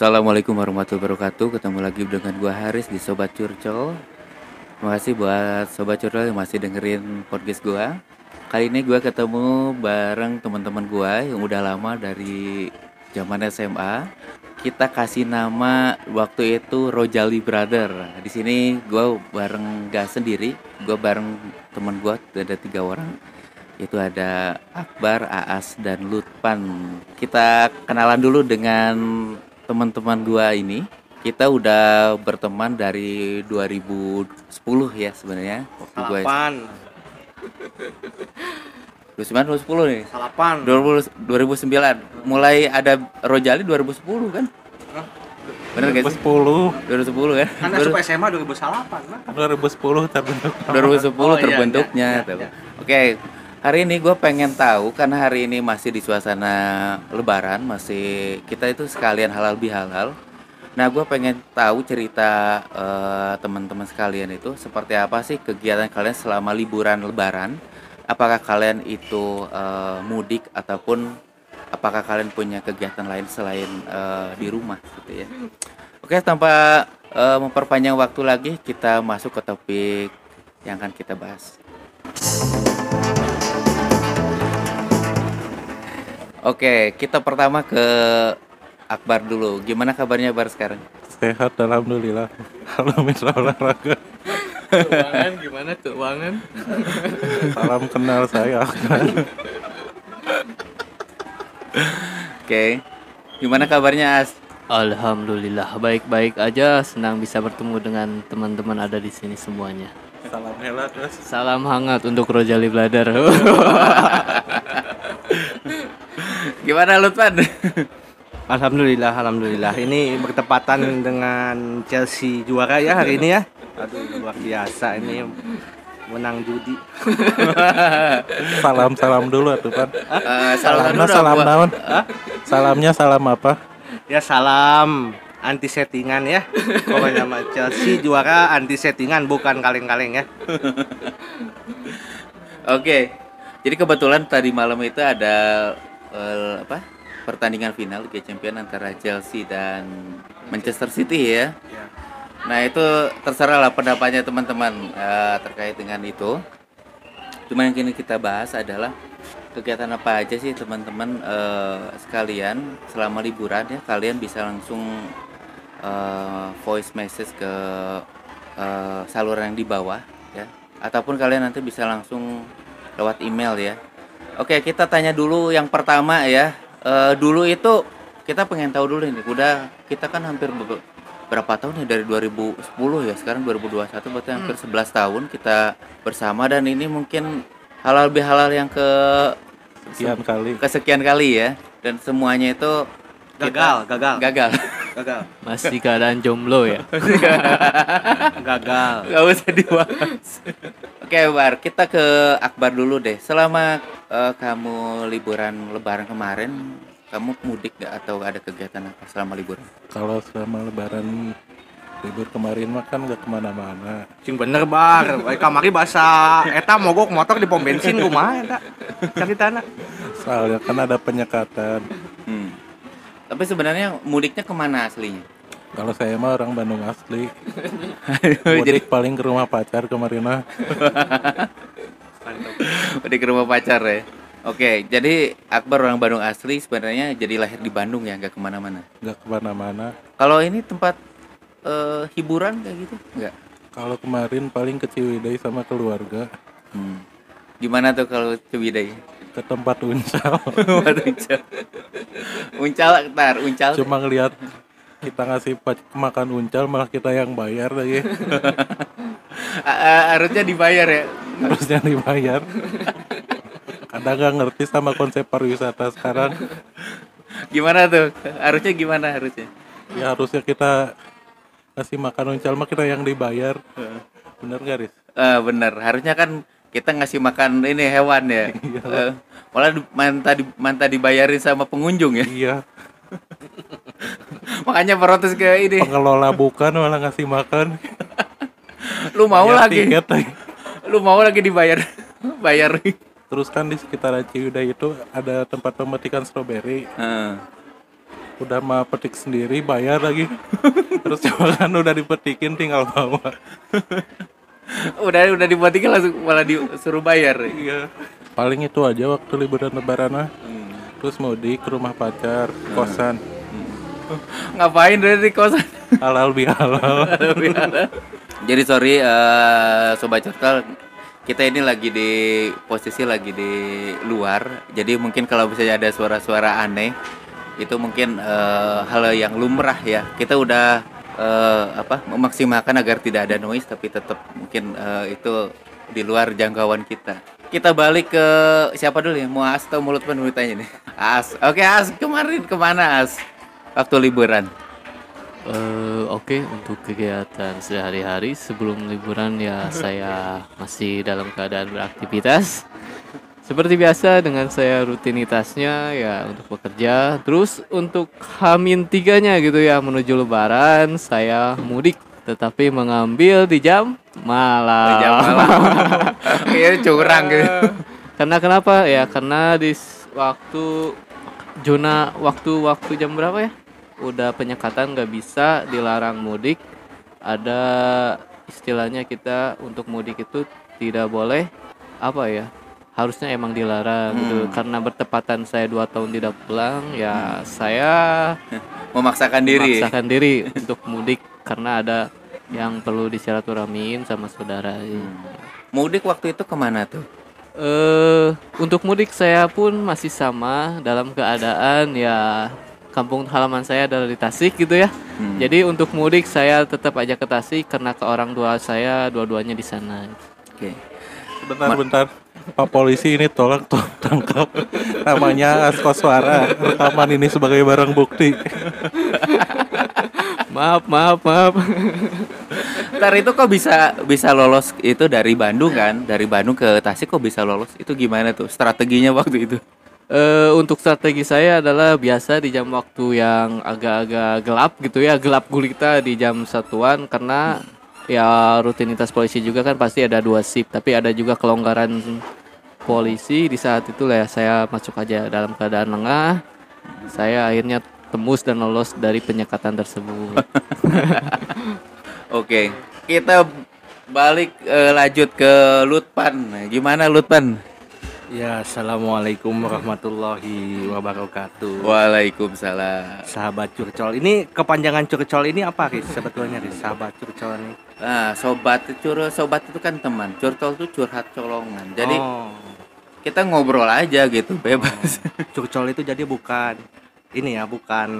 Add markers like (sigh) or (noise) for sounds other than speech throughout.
Assalamualaikum warahmatullahi wabarakatuh. Ketemu lagi dengan gua Haris di Sobat Curcol. Terima kasih buat Sobat Curcol yang masih dengerin podcast gua. Kali ini gua ketemu bareng teman-teman gua yang udah lama dari zaman SMA Kita kasih nama waktu itu Rojali Brother. Di sini gua bareng gak sendiri Gua bareng teman gua ada tiga orang itu ada Akbar, Aas, dan Lutpan. Kita kenalan dulu dengan teman-teman gua ini. Kita udah berteman dari 2010 ya sebenarnya. Waktu gua Salapan, 2009 2010 nih. salapan. 2000 2009 mulai ada Rojali 2010 kan? Bener gak sih? 2010 2010 kan? Kan masuk SMA 2000 salapan, nah. 2010 terbentuk 2010 Oh, iya, terbentuknya iya, iya, iya. Oke, hari ini gue pengen tahu karena hari ini masih di suasana Lebaran, masih kita itu sekalian halal bihalal. Nah, gue pengen tahu cerita eh, teman-teman sekalian itu seperti apa sih kegiatan kalian selama liburan Lebaran? Apakah kalian itu eh, mudik ataupun apakah kalian punya kegiatan lain selain eh, di rumah gitu ya? Oke, tanpa eh, memperpanjang waktu lagi, kita masuk ke topik yang akan kita bahas. Oke, kita pertama ke Akbar dulu. Gimana kabarnya Akbar sekarang? sehat alhamdulillah halo mitra olahraga Keuangan gimana keuangan? salam kenal saya Oke. Gimana kabarnya As? Alhamdulillah baik-baik aja senang bisa bertemu dengan teman-teman ada di sini semuanya. salam terus Salam hangat untuk Rojali Bladar. (laughs) Gimana Lutfan? Alhamdulillah, alhamdulillah. Ini bertepatan dengan Chelsea juara ya hari ini ya. Aduh, luar biasa ini menang judi. (laughs) salam salam dulu atuh kan Eh, salam salamnya salam naon salamnya salam apa Ya salam anti settingan ya. Pokoknya sama Chelsea juara anti settingan bukan kaleng-kaleng ya. Oke. Jadi kebetulan tadi malam itu ada eh, apa? Pertandingan final Liga Champions antara Chelsea dan Manchester City ya. Nah, itu terserah lah pendapatnya teman-teman eh, terkait dengan itu. Cuma yang kini kita bahas adalah kegiatan apa aja sih teman-teman eh, sekalian selama liburan ya kalian bisa langsung eh, voice message ke eh, saluran yang di bawah ya ataupun kalian nanti bisa langsung lewat email ya oke kita tanya dulu yang pertama ya. Eh, dulu itu kita pengen tahu dulu ini udah kita kan hampir be- berapa tahun ya? Dari 2010 ya sekarang 2021 berarti hampir 11 tahun kita bersama dan ini mungkin halal bihalal yang ke sekian kali. kesekian kali ya. Dan semuanya itu Gagal, gagal, gagal. Gagal, Masih keadaan jomblo ya. (laughs) gagal. nggak usah dibahas oke Bar. Kita ke Akbar dulu deh. Selama eh, kamu liburan lebaran kemarin kamu mudik gak atau ada kegiatan apa selama liburan? Kalau selama lebaran libur kemarin mah kan gak ke mana-mana. Cing bener bar, Baik, kamari bahasa eta mogok motor di pom bensin kumaha eta. Caritana. soalnya kan ada penyekatan. Hmm. tapi sebenarnya mudiknya ke mana aslinya kalau saya mah orang Bandung asli (laughs) jadi mudik paling ke rumah pacar kemarin (laughs) mah Udah ke rumah pacar ya. Oke, jadi Akbar orang Bandung asli sebenarnya jadi lahir di Bandung ya, nggak ke mana-mana. gak ke mana-mana Kalau ini tempat eh, hiburan kayak gitu, nggak? kalau kemarin paling ke Ciwidey sama keluarga Hmm. Gimana tuh kalau Ciwidey? ke tempat uncal (laughs) uncal. uncal, ntar uncal. cuma ngeliat kita ngasih makan uncal malah kita yang bayar lagi (laughs) harusnya dibayar ya. harusnya dibayar kadang nggak ngerti sama konsep pariwisata sekarang Gimana tuh? Harusnya gimana harusnya? ya harusnya kita ngasih makan uncal mah kita yang dibayar bener gak Riz? Eh bener, harusnya kan kita ngasih makan ini hewan ya. Eh, malah manta di, manta dibayarin sama pengunjung ya. iya (laughs) Makanya protes ke ini. pengelola bukan malah ngasih makan Lu mau Bayar lagi. tiket lagi. Lu mau lagi dibayar. Bayar. terus kan di sekitaran Ciwidey itu ada tempat pemetikan stroberi Heeh. udah mah petik sendiri bayar lagi terus coba kan udah dipetikin tinggal bawa udah udah dibuatin langsung malah disuruh bayar. iya paling itu aja waktu liburan lebaran mah terus mudik ke rumah pacar kosan Ngapain dari di kosan? halal bihalal Jadi sorry eh, sobat curtal kita ini lagi di posisi lagi di luar. Jadi mungkin kalau misalnya ada suara-suara aneh itu mungkin eh, hal yang lumrah ya. Kita udah eh, apa memaksimalkan agar tidak ada noise tapi tetap mungkin eh, itu di luar jangkauan kita. Kita balik ke siapa dulu ya? Mau As atau mulut ditanya nih? As. Oke As, kemarin ke mana As? Waktu liburan. Eh, Oke, untuk kegiatan sehari-hari sebelum liburan ya saya masih dalam keadaan beraktivitas. Seperti biasa dengan saya rutinitasnya ya untuk bekerja. Terus untuk Hamin tiganya gitu ya menuju lebaran saya mudik tetapi mengambil di jam malam. Jam malam. Kayaknya (laughs) curang gitu. Karena kenapa ya? Karena di waktu zona waktu-waktu jam berapa ya? Udah penyekatan nggak bisa dilarang mudik. Ada istilahnya kita untuk mudik itu tidak boleh apa ya? Harusnya emang dilarang gitu. Karena bertepatan saya dua tahun tidak pulang, ya saya (laughs) Memaksakan diri. memaksakan diri untuk mudik karena ada yang perlu disilaturahmiin sama saudara. Mudik waktu itu ke mana tuh? Eh, untuk mudik saya pun masih sama dalam keadaan ya kampung halaman saya adalah di Tasik gitu ya. Jadi untuk mudik saya tetap aja ke Tasik karena ke orang tua saya dua-duanya di sana. Oke. bentar bentar Pak polisi ini tolong to- tangkap namanya Asko Suara rekaman ini sebagai barang bukti (laughs) Maaf, maaf, maaf. Ntar itu kok bisa bisa lolos itu dari Bandung kan? Dari Bandung ke Tasik kok bisa lolos? Itu gimana tuh strateginya waktu itu? Eh, untuk strategi saya adalah biasa di jam waktu yang agak-agak gelap gitu ya, gelap gulita di jam satuan karena ya rutinitas polisi juga kan pasti ada dua shift, tapi ada juga kelonggaran polisi di saat itu lah ya saya masuk aja dalam keadaan lengah. Saya akhirnya tembus dan lolos dari penyekatan tersebut. (laughs) Oke. Kita balik eh, lanjut ke Lutpan. Gimana Lutpan? Ya, assalamualaikum warahmatullahi wabarakatuh. Waalaikumsalam. Sahabat curcol ini kepanjangan curcol ini apa Riz sebetulnya Riz sahabat curcol ini? Nah, sobat cur sobat itu kan teman. Curcol itu curhat colongan. Jadi oh, kita ngobrol aja gitu, bebas. curcol itu jadi bukan ini ya, bukan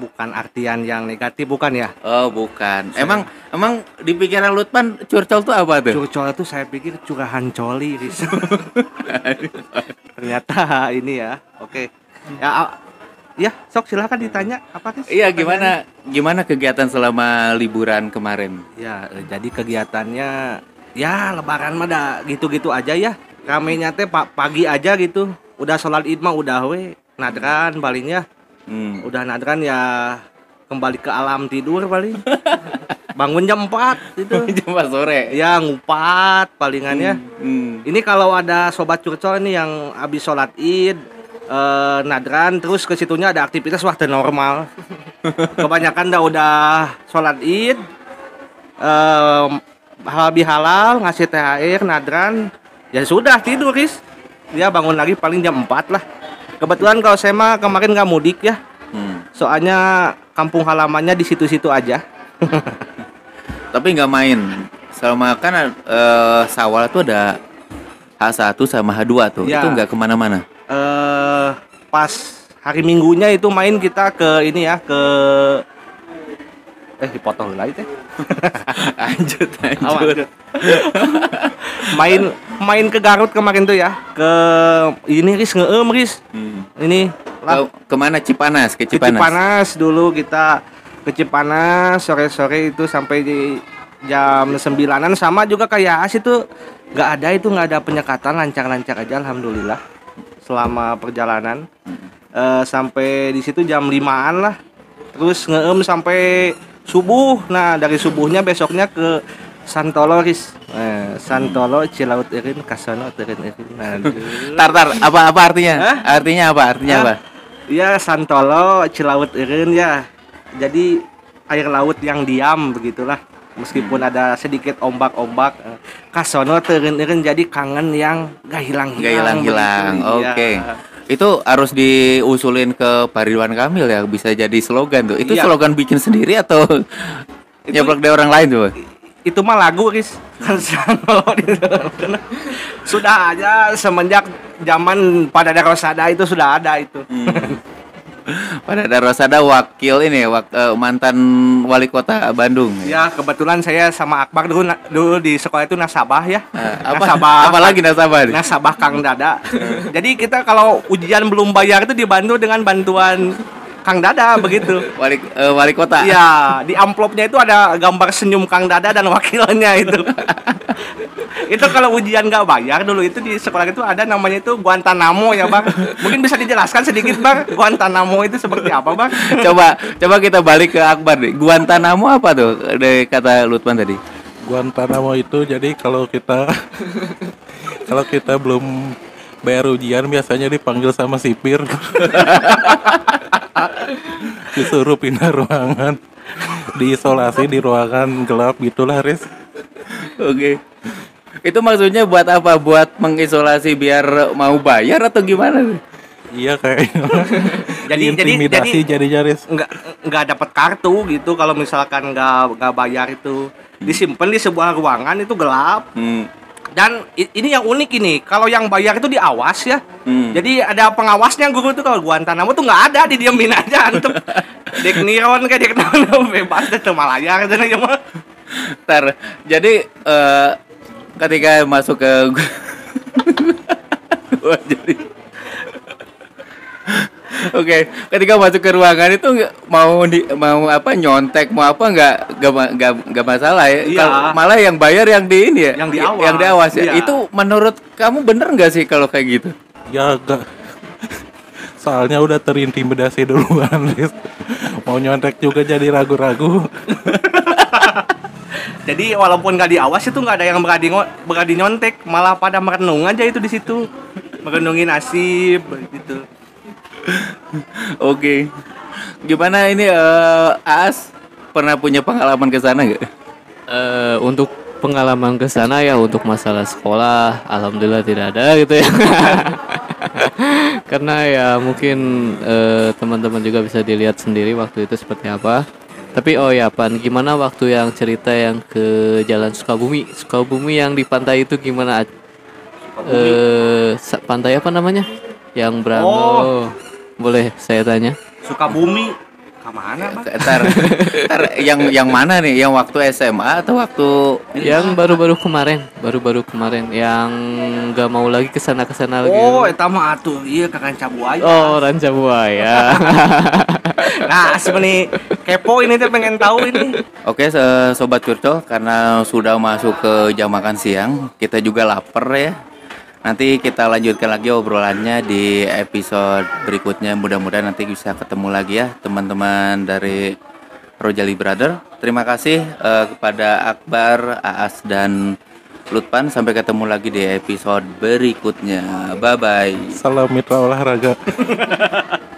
bukan artian yang negatif bukan ya? Oh, bukan. Emang emang di pikiran Lutpan curcol itu apa tuh? Curcol itu saya pikir curahan coli. (laughs) Ternyata ini ya. Oke. Ya ah, ya, sok silahkan ditanya apa Riz? Iya, gimana gimana kegiatan selama liburan kemarin? Ya, eh, jadi kegiatannya ya lebaran mah dah gitu-gitu aja ya. Ramenya teh pa- pagi aja gitu. Udah sholat id mah udah we. Nadran palingnya. Hmm. Udah nadran ya kembali ke alam tidur paling. (laughs) Bangun jam 4 itu. Jam 4 sore. Ya ngupat palingannya. Hmm. Ini kalau ada sobat curcol ini yang habis sholat id eh, nadran terus ke situnya ada aktivitas waktu normal. (laughs) Kebanyakan dah udah sholat id eh halal bihalal ngasih THR nadran ya sudah tidur Riz. Ya bangun lagi paling jam 4 lah. Kebetulan kalau saya mah kemarin nggak mudik ya. Hmm. Soalnya kampung halamannya di situ-situ aja. Tapi nggak main. Selama kan eh, Sawal tuh ada H1 sama H2 tuh. Ya. Itu nggak ke mana-mana. eh pas hari minggunya itu main kita ke ini ya ke eh dipotong lagi teh (laughs) lanjut, lanjut. Main main ke Garut kemarin tuh ya. Ke ini Riz? Ngeem Riz. Hmm. ini. Lah Ke- ke mana? Cipanas? Ke ke Cipanas. Cipanas dulu kita ke Cipanas sore-sore itu sampai di jam sembilanan. Sama juga kayak As itu nggak ada itu nggak ada penyekatan lancar-lancar aja alhamdulillah selama perjalanan. Eh, sampai di situ jam limaan lah. Terus ngeem sampai subuh. Nah dari subuhnya besoknya ke Santolo Riz eh, Santolo Cilaut Irin Kasono Irin Irin nah, (laughs) Tar, tar, apa apa artinya? Hah? Artinya apa? Artinya Hah? apa? Ya Santolo Cilaut Eureun ya. Jadi air laut yang diam begitulah. Meskipun ada sedikit ombak-ombak, eh, kasono teureun-eureun jadi kangen yang gak hilang-hilang. Gak hilang-hilang. begitu. Oke. Iya. Itu harus diusulin ke Pak Ridwan Kamil ya bisa jadi slogan tuh. Itu Iya. slogan bikin sendiri atau nyeplak dari orang lain tuh? Itu mah lagu (laughs) Kasono gitu. sudah aja semenjak zaman pada Rosada itu sudah ada itu (laughs) Pada Darosada wakil ini wak, eh, mantan wali kota Bandung. ya kebetulan saya sama Akbar dulu na- dulu di sekolah itu nasabah ya Eh, apa nasabah apalagi nasabah nih? nasabah Kang Dada. Jadi kita kalau ujian belum bayar itu dibantu dengan bantuan Kang Dada (laughs) begitu. Wali eh, wali kota. Iya, di amplopnya itu ada gambar senyum Kang Dada dan wakilnya itu. (laughs) itu kalau ujian nggak bayar dulu itu di sekolah itu ada namanya itu Guantanamo ya bang. Mungkin bisa dijelaskan sedikit bang Guantanamo itu seperti apa bang? coba coba kita balik ke Akbar nih. Guantanamo apa tuh? Dari kata Lutman tadi. Guantanamo itu jadi kalau kita (laughs) kalau kita belum bayar ujian biasanya dipanggil sama sipir disuruh pindah ruangan diisolasi di ruangan gelap gitulah Riz Oke. Itu maksudnya buat apa? Buat mengisolasi biar mau bayar atau gimana? iya kayaknya (laughs) Jadi- jadi- intimidasi jadi Riz Nggak nggak dapat kartu gitu kalau misalkan nggak nggak bayar itu disimpan di sebuah ruangan itu gelap Hmm. dan ini yang unik ini kalau yang bayar itu diawas ya Hmm. jadi ada pengawasnya guru tuh kalau Guantanamo tuh nggak ada didiemin aja antum (laughs) dek niron kayak dek naon (laughs) bebas deh malayar dan aja mah Ntar, jadi eh, ketika masuk ke (laughs) Wah, jadi Oke, ketika masuk ke ruangan itu mau di mau apa nyontek mau apa nggak nggak nggak masalah ya. Iya. Kalau- malah yang bayar yang di ini ya. Yang diawas. Yang diawas ya. Iya. Itu menurut kamu bener nggak sih kalau kayak gitu? Ya gak. Soalnya udah terintimidasi duluan Riz mau nyontek juga jadi ragu-ragu. Jadi walaupun nggak diawas itu nggak ada yang berani berani nyontek. Malah pada merenung aja itu di situ. Merenungi nasib gitu. Oke. Gimana ini eh, Aas? Pernah punya pengalaman ke sana nggak? Eh, untuk pengalaman ke sana ya untuk masalah sekolah alhamdulillah tidak ada gitu ya. (laughs) (laughs) Karena ya mungkin eh, teman-teman juga bisa dilihat sendiri waktu itu seperti apa. Tapi oh ya Pan, gimana waktu yang cerita yang ke Jalan Sukabumi? Sukabumi yang di pantai itu gimana? Eh pantai apa namanya? Yang Brango. Oh. Boleh saya tanya? Sukabumi ke mana bang Ntar, ntar yang yang mana nih? Yang waktu SMA atau waktu Yang baru-baru kemarin, baru-baru kemarin yang nggak mau lagi ke sana ke sana lagi. oh eta mah atuh iya kakak cabuaya Oh, Ranca Buaya. (laughs) nah sebenarnya kepo ini tuh pengen tahu ini Oke, sobat curcol, karena sudah masuk ke jam makan siang, kita juga lapar ya. Nanti kita lanjutkan lagi obrolannya di episode berikutnya. Mudah-mudahan nanti bisa ketemu lagi ya teman-teman dari Rojali Brother. Terima kasih eh, kepada Akbar, Aas dan Lutpan. Sampai ketemu lagi di episode berikutnya. Bye bye. salam mitra olahraga (laughs)